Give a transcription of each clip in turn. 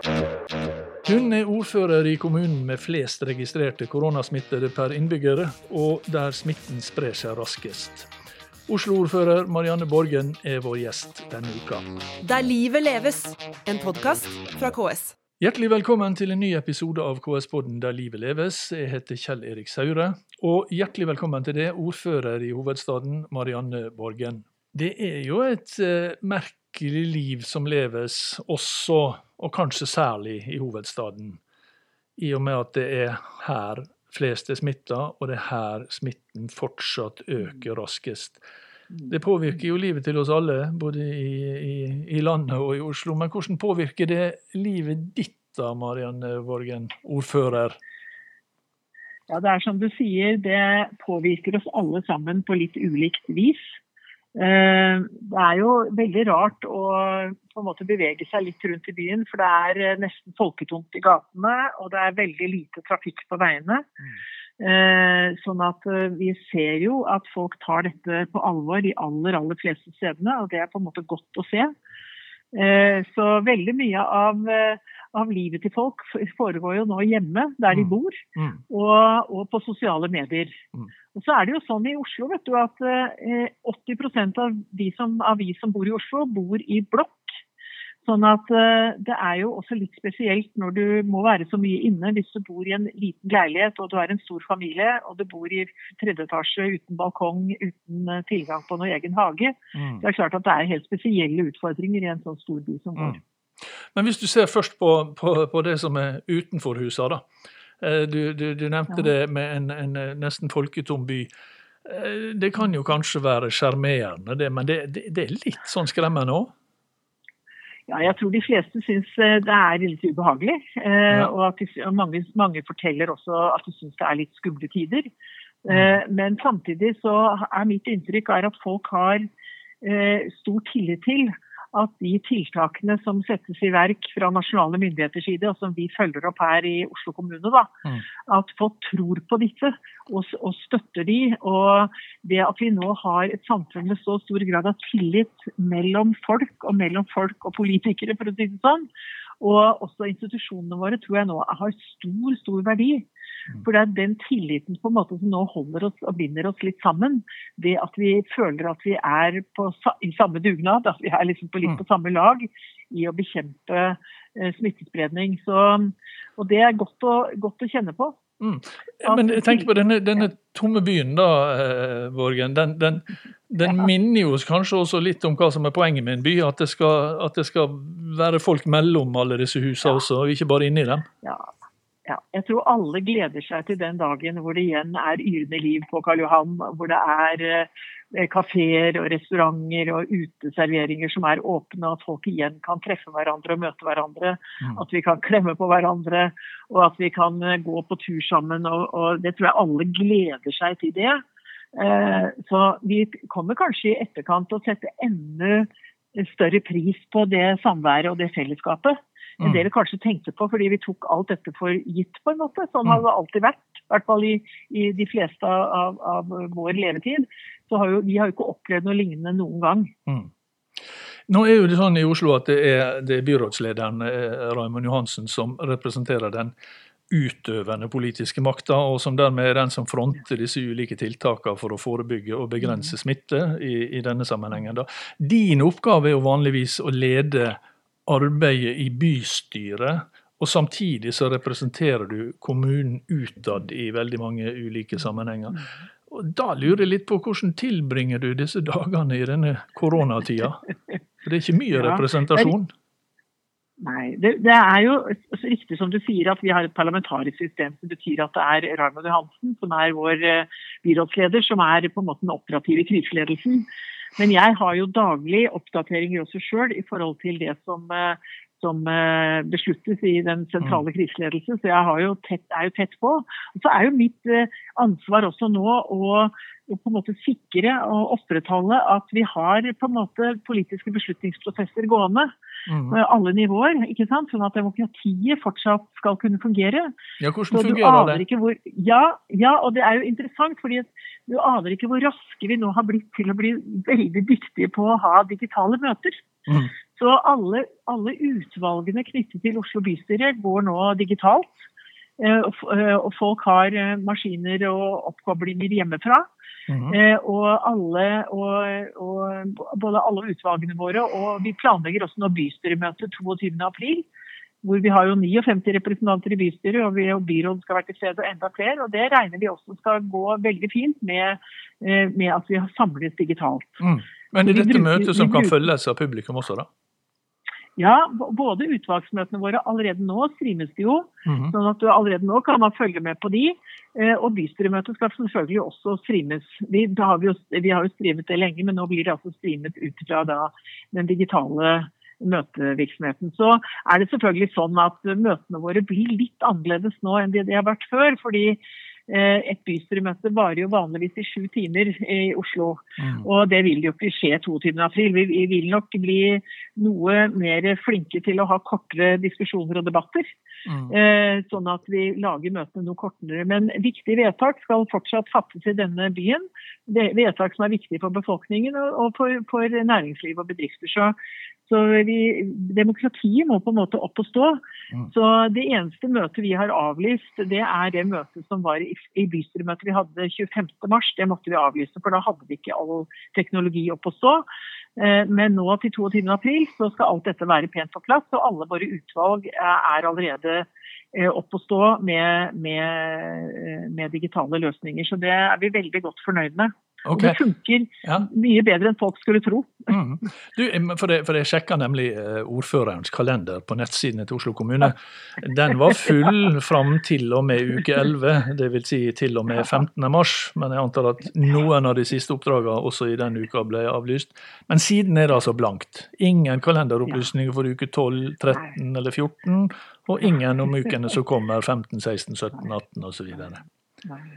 Hun er ordfører i kommunen med flest registrerte koronasmittede per innbygger, og der smitten sprer seg raskest. Oslo-ordfører Marianne Borgen er vår gjest denne uka. Der livet leves, en podkast fra KS. Hjertelig velkommen til en ny episode av KS-podden Der livet leves. Jeg heter Kjell Erik Saure. Og hjertelig velkommen til det, ordfører i hovedstaden, Marianne Borgen. Det er jo et eh, merkelig liv som leves, også, og kanskje særlig, i hovedstaden. I og med at det er her flest er smitta, og det er her smitten fortsatt øker raskest. Det påvirker jo livet til oss alle, både i, i, i landet og i Oslo. Men hvordan påvirker det livet ditt da, Marianne Vorgen, ordfører? Ja, det er som du sier, det påvirker oss alle sammen på litt ulikt vis. Eh, det er jo veldig rart å på en måte bevege seg litt rundt i byen, for det er eh, nesten folketomt i gatene, og det er veldig lite trafikk på veiene. Mm. Sånn at vi ser jo at folk tar dette på alvor de aller, aller fleste stedene, og det er på en måte godt å se. Så veldig mye av av livet til folk foregår jo nå hjemme, der de mm. bor, mm. og, og, på sosiale medier. Mm. Og så er det jo sånn i Oslo vet du, at eh, 80% av, de som, av vi som bor i Oslo, bor i blokk. Sånn at eh, Det er jo også litt spesielt når du må være så mye inne hvis du bor i en liten leilighet og du har en stor familie og du bor i tredje etasje uten balkong, uten uh, tilgang på noen egen hage. Mm. Det er klart at det er helt spesielle utfordringer i en sånn stor by som vår. Men hvis du ser først på, på, på det som er utenfor husa, da. Eh, du, du, du nevnte ja. det med en, en, nesten folketom by. Eh, det kan jo kanskje være sjarmerende, det, men det, det, det, er litt sånn skremmende òg? Ja, jeg tror de fleste syns eh, det er litt ubehagelig. Ja. Og, at de, mange, mange, forteller også at de syns det er litt skumle tider. Mm. Men samtidig så er mitt inntrykk er at folk har stor tillit til at de tiltakene som settes i verk fra nasjonale myndigheters side, og som vi følger opp her i Oslo kommune, da, mm. at folk tror på disse og, og, støtter de. Og det at vi nå har et samfunn med så stor grad av tillit mellom folk, og mellom folk og politikere, for å si det sånn, og også institusjonene våre, tror jeg nå har stor, stor verdi. Mm. For det er den tilliten på en måte som nå holder oss og binder oss litt sammen. Det at vi føler at vi er på, i samme dugnad, at vi er liksom på litt mm. på samme lag i å bekjempe eh, smittespredning. Så, og det er godt å, godt å kjenne på. Mm. Men tenk på denne, denne tomme byen, da, eh, Borgen. Den, den, den ja. minner jo kanskje også litt om hva som er poenget med en by. At det skal, at det skal være folk mellom alle disse husene ja. også, og ikke bare inni dem. Ja, ja, jeg tror alle gleder seg til den dagen hvor det igjen er yrende liv på Karl Johan. Hvor det er eh, kafeer og restauranter og uteserveringer som er åpne. At folk igjen kan treffe hverandre og møte hverandre. Mm. At vi kan klemme på hverandre. Og at vi kan eh, gå på tur sammen. Og, og det tror jeg alle gleder seg til det. Eh, så vi kommer kanskje i etterkant til å sette enda større pris på det samværet og det fellesskapet enn det vi kanskje tenkte på, fordi vi tok alt dette for gitt, på en måte. Sånn har det alltid vært. I hvert fall i, i de fleste av, av, vår levetid. Så har jo, vi har jo ikke opplevd noe lignende noen gang. Mm. Nå er jo det sånn i Oslo at det er, det er byrådslederen eh, Raymond Johansen som representerer den utøvende politiske makta, og som dermed er den som fronter disse ulike tiltakene for å forebygge og begrense mm. smitte i, i denne sammenhengen. Da. Din oppgave er jo vanligvis å lede arbeidet i bystyret, og samtidig så representerer du kommunen utad i veldig mange ulike sammenhenger. Og Da lurer jeg litt på hvordan tilbringer du disse dagene i denne koronatida? For det er ikke mye representasjon? Nei, det, det, er jo riktig som du sier at vi har et parlamentarisk system som betyr at det er Raymond Johansen, som er vår eh, byrådsleder, som er på en måte den operative kriseledelsen. Men jeg har jo daglig oppdateringer også sjøl i forhold til det som, eh, som, eh, besluttes i den sentrale mm. kriseledelse, så jeg jo tett, er jo tett på. Og så er jo mitt eh, ansvar også nå å, å på en måte sikre og opprettholde at vi har på en måte politiske beslutningsprosesser gående. Mm. Alle nivåer, ikke sant? sånn at demokratiet fortsatt skal kunne fungere. Ja, Hvordan fungerer det? Hvor, ja, ja, og det er jo interessant. fordi du aner ikke hvor raske vi nå har blitt til å bli veldig dyktige på å ha digitale møter. Mm. Så alle, alle utvalgene knyttet til Oslo bystyre går nå digitalt. Eh, og, eh, og folk har maskiner og oppkoblinger hjemmefra. Mhm. Eh, og alle, og, og både alle utvalgene våre, og vi planlegger også nå bystyremøte 22.4. Hvor vi har jo 59 representanter i bystyret, og, og byrådet skal være til stede og enda flere. Og det regner vi også skal gå veldig fint med, eh, med at vi har samlet digitalt. Mm. Men er dette møtet som kan følges av publikum også, da? Ja, både utvalgsmøtene våre allerede nå streames det jo. Mhm. Sånn at du allerede nå kan man følge med på de. Eh, Og bystyremøtet skal selvfølgelig også streames. Vi, har, vi, jo, vi har jo streamet det lenge, men nå blir det altså streamet ut fra da, den digitale møtevirksomheten. Så er det selvfølgelig sånn at møtene våre blir litt annerledes nå enn det de har vært før. fordi et bystyremøte varer jo vanligvis i sju timer i Oslo. Mm. Og det vil jo ikke skje 22. april. Vi, vi vil nok bli noe mer flinke til å ha kortere diskusjoner og debatter. Mm. Eh, sånn at vi lager møtene noe kortere. Men viktige vedtak skal fortsatt fattes i denne byen. Det, vedtak som er viktige for befolkningen og for, for næringsliv og bedrifter. Så, så vi, demokratiet må på en måte opp og stå. Mm. Så det eneste møtet vi har avlyst, det er det møtet som var i, i bystyremøtet vi hadde 25. mars. Det måtte vi avlyse, for da hadde vi ikke all teknologi opp å stå. Eh, Men nå til 22. april så skal alt dette være pent på plass, og alle våre utvalg eh, er allerede eh, opp og stå med, med, med digitale løsninger. Så det er vi veldig godt fornøyd med. Og Ok. det funker Ja. mye bedre enn folk skulle tro. Mm. Du, for, jeg, for jeg sjekka nemlig eh, ordførerens kalender på nettsidene til Oslo kommune. Den var full fram til og med uke 11, dvs. Si til og med 15. mars. Men jeg antar at noen av de siste oppdragene også i den uka ble avlyst. Men siden er det altså blankt. Ingen kalenderopplysninger for uke 12, 13 eller 14. Og ingen om ukene som kommer 15, 16, 17, 18 osv.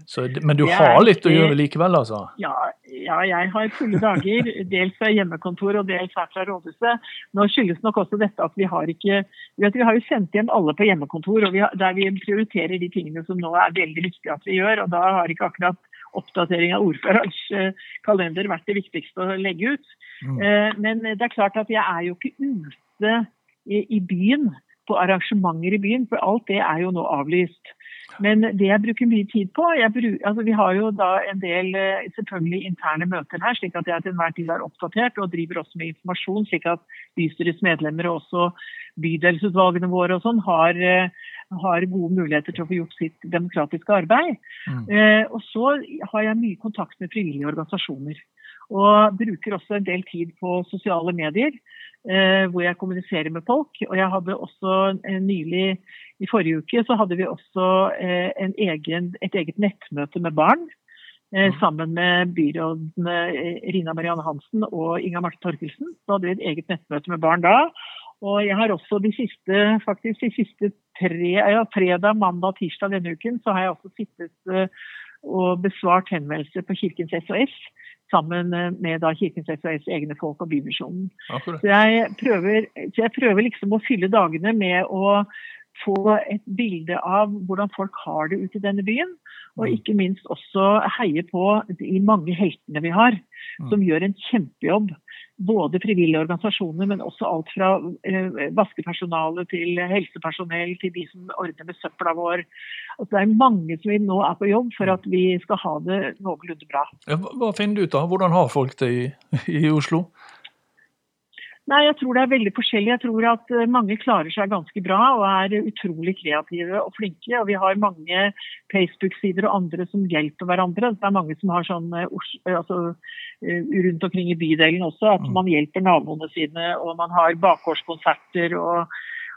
Så, men du har litt å gjøre likevel, altså? Ja, ja, jeg har fulle dager, dels fra hjemmekontor og dels her fra rådhuset. Nå skyldes nok også dette at vi har ikke vi, vet, vi har jo sendt hjem alle på hjemmekontor, vi har, der vi prioriterer de tingene som nå er veldig viktig at vi gjør. og Da har ikke akkurat oppdatering av ordførerens eh, kalender vært det viktigste å legge ut. Mm. Eh, Men det er klart at jeg er jo ikke ute i, i byen på arrangementer i byen, for alt det er jo nå avlyst. Men det jeg bruker mye tid på jeg bru- altså Vi har jo da en del eh, selvfølgelig interne møter her, slik at jeg til enhver tid er oppdatert og driver også med informasjon, slik at bystyrets medlemmer og også bydelsutvalgene våre og sånn har, eh, har gode muligheter til å få gjort sitt demokratiske arbeid. Mm. Eh, og så har jeg mye kontakt med frivillige organisasjoner. Og bruker også en del tid på sosiale medier, eh, hvor jeg kommuniserer med folk. Og jeg hadde også nylig, i forrige uke, så hadde vi også eh, en egen, et eget nettmøte med barn. Eh, Mhm. sammen med byrådene eh, Rina Marianne Hansen og Inga Marte Torkelsen. Så hadde vi et eget nettmøte med barn da. Og jeg har også de siste, faktisk de siste tre, ja, fredag, mandag tirsdag denne uken, så har jeg også sittet og besvart henvendelser på Kirkens SOS. Sammen med da Kirkens SOS egne folk og Bymisjonen. Så jeg prøver, så jeg prøver liksom å fylle dagene med å få et bilde av hvordan folk har det ute i denne byen. Og Mm. ikke minst også heie på de mange heltene vi har, Mm. som gjør en kjempejobb. Både frivillige organisasjoner, men også alt fra eh, vaskepersonale til helsepersonell til de som ordner med søpla vår. Altså, det er mange som nå er på jobb for at vi skal ha det noenlunde bra. Hva finner du ut av? Hvordan har folk det i, i Oslo? Nei, jeg tror det er veldig forskjellig. Jeg tror at eh, mange klarer seg ganske bra og er utrolig kreative og flinke. Og vi har mange Facebook-sider og andre som hjelper hverandre. Det er mange som har sånn eh, eh, altså, rundt omkring i bydelen også, at Mm. man hjelper naboene sine, og man har bakgårdskonserter og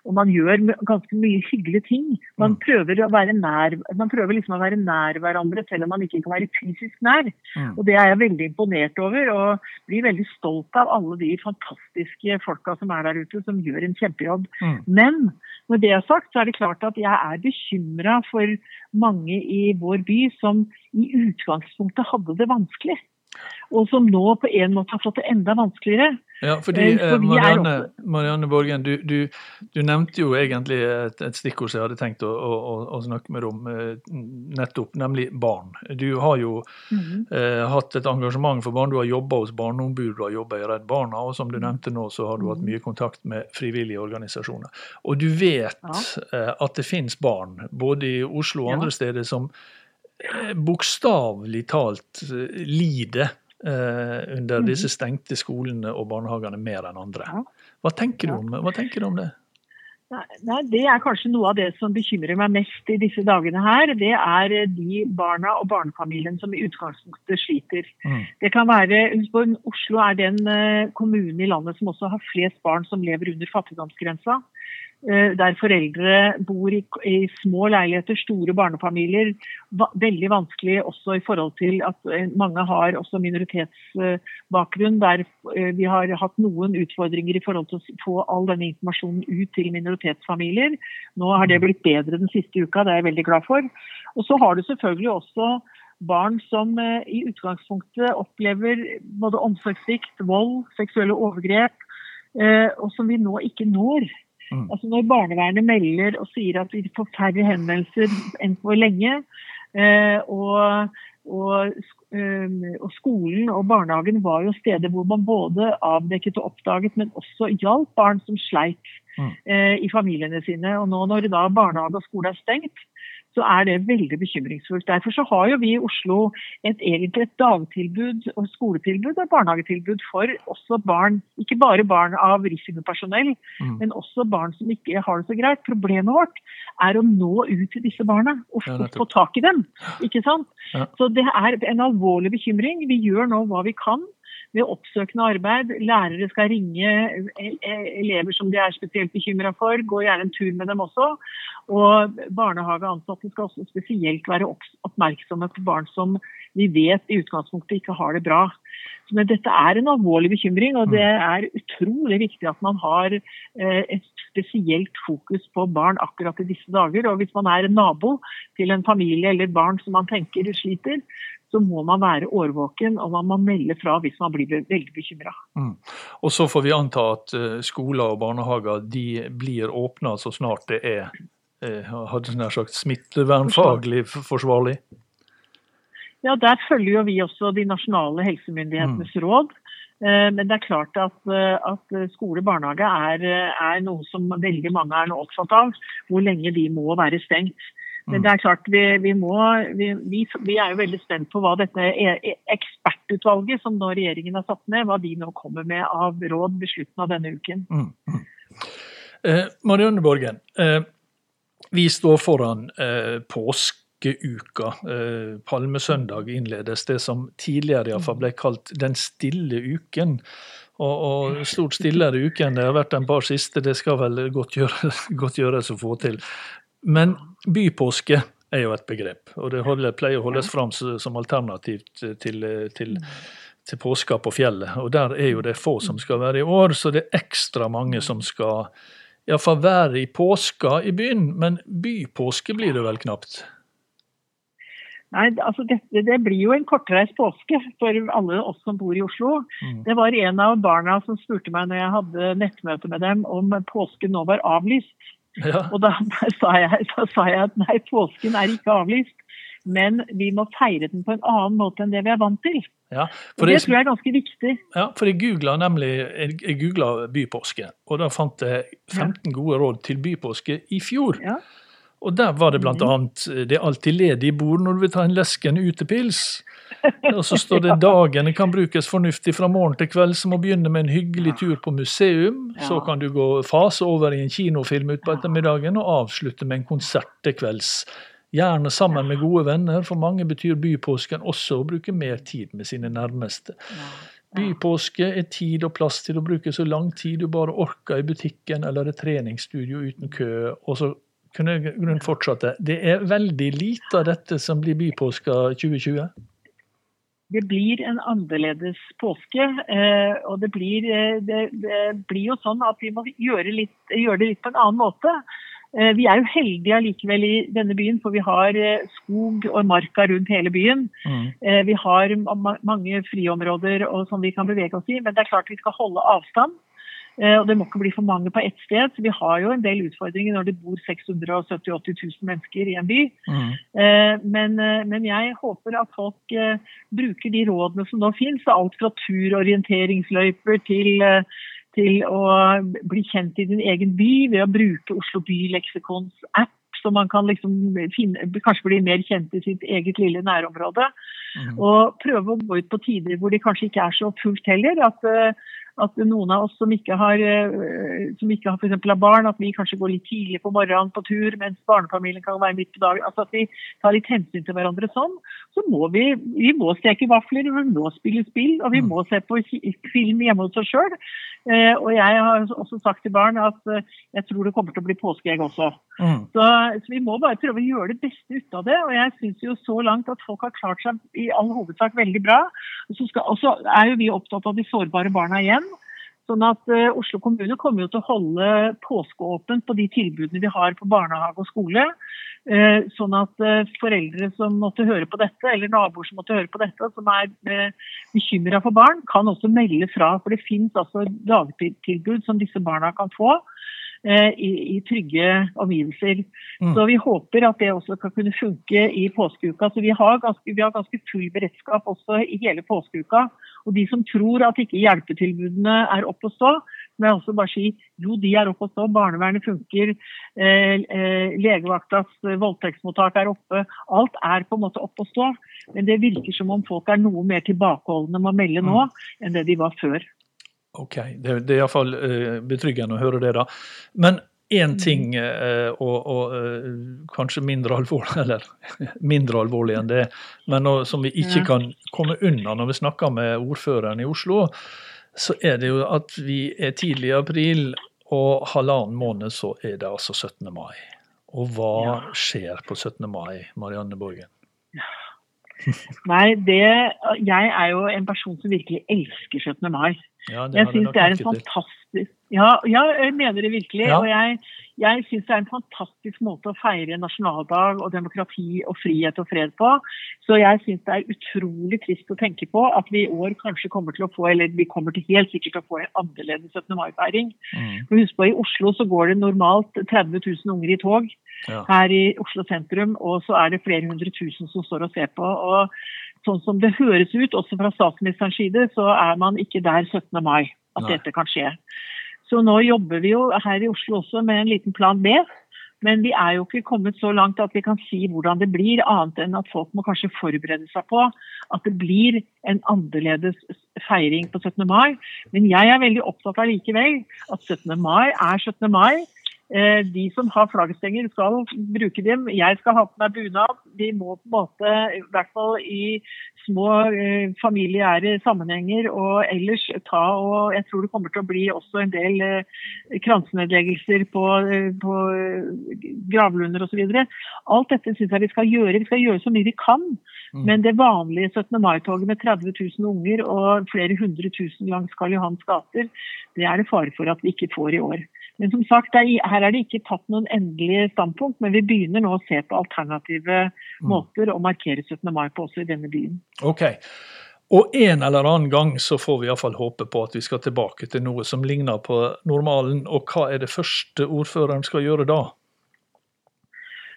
og man gjør ganske mye hyggelige ting. Man Mm. prøver, å være nær, man prøver liksom å være nær hverandre, selv om man ikke kan være fysisk nær. Mm. Og det er jeg veldig imponert over, og blir veldig stolt av alle de fantastiske folka som er der ute, som gjør en kjempejobb. Mm. Men når det er sagt, så er det klart at jeg er bekymra for mange i vår by som i utgangspunktet hadde det vanskelig. Og som nå på en måte har fått det enda vanskeligere. Ja, fordi Eh, for er Marianne, Marianne Borgen, du, du, du nevnte jo egentlig et, et stikkord som jeg hadde tenkt å, å, å- snakke med deg om eh, nettopp, nemlig barn. Du har jo Mhm. eh, hatt et engasjement for barn. Du har jobba hos Barneombud, du har jobba i Redd Barna, og som du nevnte nå, så har du hatt mye kontakt med frivillige organisasjoner. Og du vet eh, at det finnes barn, både i Oslo og Ja. andre steder, som eh, bokstavelig talt eh, lider eh, under Mhm. disse stengte skolene og barnehagene mer enn andre. Hva tenker, du om, hva tenker du om det? Nei, Det er kanskje noe av det som bekymrer meg mest i disse dagene her. Det er eh, de barna og barnefamilien som i utgangspunktet sliter. Mm. Det kan være, Oslo er den eh, kommunen i landet som også har flest barn som lever under fattigdomsgrensa. Eh, Der foreldre bor i, i små leiligheter, store barnefamilier. Va veldig vanskelig også i forhold til at eh, mange har også minoritetsbakgrunn. Der eh, vi har hatt noen utfordringer i forhold til å få all denne informasjonen ut til minoritetsfamilier. Nå har det blitt bedre den siste uka, det er jeg veldig glad for. Og så har du selvfølgelig også barn som i utgangspunktet opplever både omsorgssvikt, vold, seksuelle overgrep, og som vi nå ikke når. Mm. Altså Når barnevernet melder og sier at vi får færre henvendelser enn for lenge, eh, og, og, eh, og skolen og barnehagen var jo steder hvor man både avdekket og oppdaget, men også hjalp barn som sleit Mm. eh, i familiene sine. Og nå når da barnehage og skole er stengt, så er det veldig bekymringsfullt. Derfor så har jo vi i Oslo et egentlig et dagtilbud og skoletilbud og barnehagetilbud for også barn, ikke bare barn av risikopersonell, Mm. men også barn som ikke har det så greit. Problemet vårt er å nå ut til disse barna og få, ja, få tak i dem. ikke sant? Ja. Så det er en alvorlig bekymring. Vi gjør nå hva vi kan ved oppsøkende arbeid. Lærere skal ringe e- e- elever som de er spesielt bekymra for. Gå gjerne en tur med dem også. Og barnehageansatte skal også spesielt være oppmerksomme på barn som vi vet i utgangspunktet ikke har det bra. Men dette er en alvorlig bekymring, og det er utrolig viktig at man har eh, et spesielt fokus på barn akkurat i disse dager. Og hvis man er en nabo til en familie eller barn som man tenker sliter, så må man være årvåken og man må melde fra hvis man blir veldig bekymra. Mm. Og så får vi anta at eh, skoler og barnehager de blir åpna så snart det er eh, hadde nær sagt smittevernfaglig forsvarlig. Ja, Der følger jo vi også de nasjonale helsemyndighetenes råd. Eh, Men det er klart at, at skole og barnehage er, er noe som veldig mange er nå opptatt av. Hvor lenge de må være stengt. Men det er klart, vi, vi, må, vi, vi, er jo veldig spent på hva dette e- e- ekspertutvalget som nå regjeringen har satt ned, hva de nå kommer med av råd ved slutten av denne uken. Mm. Mm. Eh, Marianne Borgen, eh, vi står foran eh, påskeuka. Eh, Palmesøndag innledes, det som tidligere i hvert fall ble kalt den stille uken. Og, og stort stillere uke enn det har vært en par siste, det skal vel godt, gjøre, godt gjøres å få til. Men bypåske er jo et begrep, og det holder, pleier å holdes fram som alternativ til, til, til, til påska på fjellet. Og der er jo det få som skal være i år, så det er ekstra mange som skal iallfall være i påska i byen. Men bypåske blir det vel knapt? Nei, altså det, Det blir jo en kortreist påske for alle oss som bor i Oslo. Mm. Det var en av barna som spurte meg når jeg hadde nettmøte med dem om påsken nå var avlyst. Ja, Og da sa jeg, da sa jeg at nei, påsken er ikke avlyst. Men vi må feire den på en annen måte enn det vi er vant til. ja. Det jeg, tror jeg er ganske viktig. ja, for jeg googla nemlig jeg, googlet bypåske, og da fant jeg 15 gode råd til bypåske i fjor. Ja. Og der var det blant annet det er alltid ledig bord når du vil ta en lesken utepils. Og så står det dagene kan brukes fornuftig fra morgen til kveld, som å begynne med en hyggelig tur på museum. Så kan du gå fase over i en kinofilm utpå ettermiddagen, og avslutte med en konsert til kvelds. Gjerne sammen med gode venner, for mange betyr bypåsken også å bruke mer tid med sine nærmeste. Bypåske er tid og plass til å bruke så lang tid du bare orker i butikken eller et treningsstudio uten kø. Og så kunne jeg fortsette. Det er veldig lite av dette som blir bypåska 2020. Det blir en annerledes påske. eh, Og det blir, eh, det, det blir jo sånn at vi må gjøre, litt, gjøre det litt på en annen måte. Eh, vi er jo heldige allikevel i denne byen, for vi har skog og marka rundt hele byen. Mm. Vi har mange friområder som vi kan bevege oss i, men det er klart vi skal holde avstand. Eh, Og det må ikke bli for mange på ett sted. Så vi har jo en del utfordringer når det bor 670 000-80 000 mennesker i en by. Mm. Eh, Men, eh, men jeg håper at folk bruker de rådene som nå finnes. Alt fra turorienteringsløyper til, til å bli kjent i din egen by ved å bruke Oslo Byleksikons app. Så man kan liksom finne, kanskje bli mer kjent i sitt eget lille nærområde. Mm. Og prøve å gå ut på tider hvor de kanskje ikke er så fullt heller. At, eh, at noen av oss som ikke har, eh, som ikke har for har barn, at vi kanskje går litt tidlig på morgenen på tur, mens barnefamilien kan være midt på dagen. Altså at vi tar litt hensyn til hverandre sånn. Så må vi, vi må steke vafler, vi må spille spill, og vi Mm. må se på film hjemme hos oss sjøl. Eh, og jeg har også sagt til barn at eh, jeg tror det kommer til å bli påskeegg også. Mm. Så, så vi må bare prøve å gjøre det beste ut av det. Og jeg syns jo så langt at folk har klart seg i all hovedsak veldig bra. Og så, skal, og så er jo vi opptatt av de sårbare barna igjen. Sånn at uh, Oslo kommune kommer jo til å holde påskeåpent på de tilbudene vi har på barnehage og skole. Uh, sånn at uh, foreldre som måtte høre på dette, eller naboer som måtte høre på dette, som er uh, bekymra for barn, kan også melde fra. For det finnes altså dagtilbud som disse barna kan få i, i trygge omgivelser. Mm. Så vi håper at det også skal kunne funke i påskeuka. Så vi har, ganske, vi har ganske full beredskap også i hele påskeuka. Og de som tror at ikke hjelpetilbudene er oppe å stå, må jeg også bare si jo, de er oppe å stå. Barnevernet funker. Eh, eh, legevaktas eh, voldtektsmottak er oppe. Alt er på en måte oppe å stå. Men det virker som om folk er noe mer tilbakeholdne med å melde nå enn det de var før. Ok, det, det er iallfall uh, betryggende å høre det, da. Men én ting, eh, og, og eh, kanskje mindre alvorlig, eller mindre alvorlig enn det, men som vi ikke kan komme unna når vi snakker med ordføreren i Oslo, så er det jo at vi er tidlig i april, og halvannen måned så er det altså 17. mai. Og hva skjer på 17. mai, Marianne Borgen? Nei, det, jeg er jo en person som virkelig elsker 17. mai. Ja, Jeg syns det er en fantastisk ja, ja, jeg mener det virkelig. Ja. Og jeg, jeg syns det er en fantastisk måte å feire nasjonaldag og demokrati og frihet og fred på. Så jeg syns det er utrolig trist å tenke på at vi i år kanskje kommer til å få, eller vi kommer til helt sikkert å få en annerledes 17. mai-feiring. Mm, Husk på, i Oslo så går det normalt 30 000 unger i tog ja. her i Oslo sentrum, og så er det flere hundre tusen som står og ser på. og Sånn som det høres ut, også fra statsministerens side, så er man ikke der 17. mai at Nei. dette kan skje. Så nå jobber vi jo her i Oslo også med en liten plan B. Men vi er jo ikke kommet så langt at vi kan si hvordan det blir, annet enn at folk må kanskje forberede seg på at det blir en annerledes feiring på 17. mai. Men jeg er veldig opptatt av likevel at 17. mai er 17. mai. Eh, De som har flaggstenger skal bruke dem. Jeg skal ha på meg bunad. Vi må på en måte, i hvert fall i små eh, familiære sammenhenger og ellers ta og Jeg tror det kommer til å bli også en del eh, kransenedleggelser på, på gravlunder osv. Alt dette syns jeg vi skal gjøre. Vi skal gjøre så mye vi kan. Mm. Men det vanlige 17. mai-toget med 30 000 unger og flere hundre tusen langs Karl Johans gater, det er det fare for at vi ikke får i år. Men som sagt, er, her er det ikke tatt noen endelige standpunkt, men vi begynner nå å se på alternative Mm. måter å markere 17. mai på også i denne byen. Ok. Og en eller annen gang så får vi iallfall håpe på at vi skal tilbake til noe som ligner på normalen. Og hva er det første ordføreren skal gjøre da?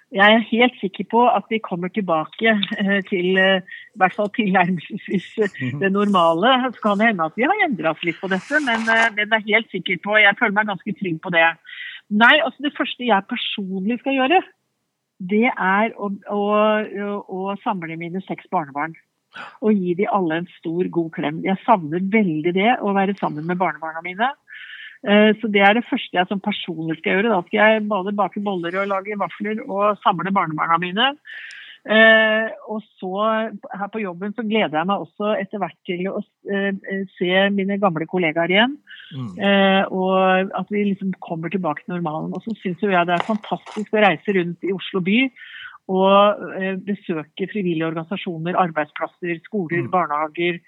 Jeg er helt sikker på at vi kommer tilbake eh, til eh, i hvert fall tilnærmelsesvis eh, det normale. Så kan det hende at vi har endra oss litt på dette, men det jeg er helt sikker på, jeg føler meg ganske trygg på det. Nei, altså Det første jeg personlig skal gjøre, det er å, å, å samle mine seks barnebarn. Og gi de alle en stor, god klem. Jeg savner veldig det, å være sammen med barnebarna mine. Eh, Så det er det første jeg som personlig skal gjøre. Da skal jeg både bake boller og lage vafler og samle barnebarna mine. Eh, og så her på jobben så gleder jeg meg også etter hvert til å eh, se mine gamle kollegaer igjen. Mm. Og at vi liksom kommer tilbake til normalen. Og så syns jeg det er fantastisk å reise rundt i Oslo by og besøke frivillige organisasjoner, arbeidsplasser, skoler, Mm. barnehager.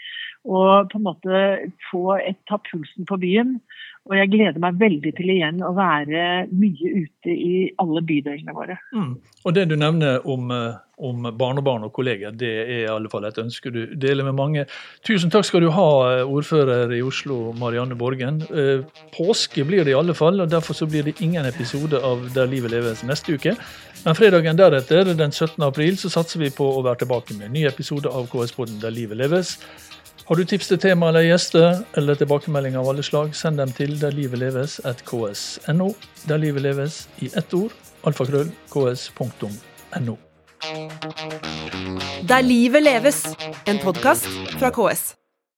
Og på en måte få et, ta pulsen på byen. Og jeg gleder meg veldig til igjen å være mye ute i alle bydelene våre. Mm. Og det du nevner om, eh, om barnebarn og kolleger, det er i alle fall et ønske du deler med mange. Tusen takk skal du ha, eh, ordfører i Oslo, Marianne Borgen. Eh, påske blir det i alle fall, og derfor så blir det ingen episode av Der livet leves neste uke. Men fredagen deretter, den 17. april, så satser vi på å være tilbake med en ny episode av KS-poden Der livet leves. Har du tips til tema eller gjester, eller tilbakemeldinger av alle slag, send dem til derlivetleves.ks.no. Der livet leves i ett ord. Alfakrøll ks.no. Der livet leves, en podkast fra KS.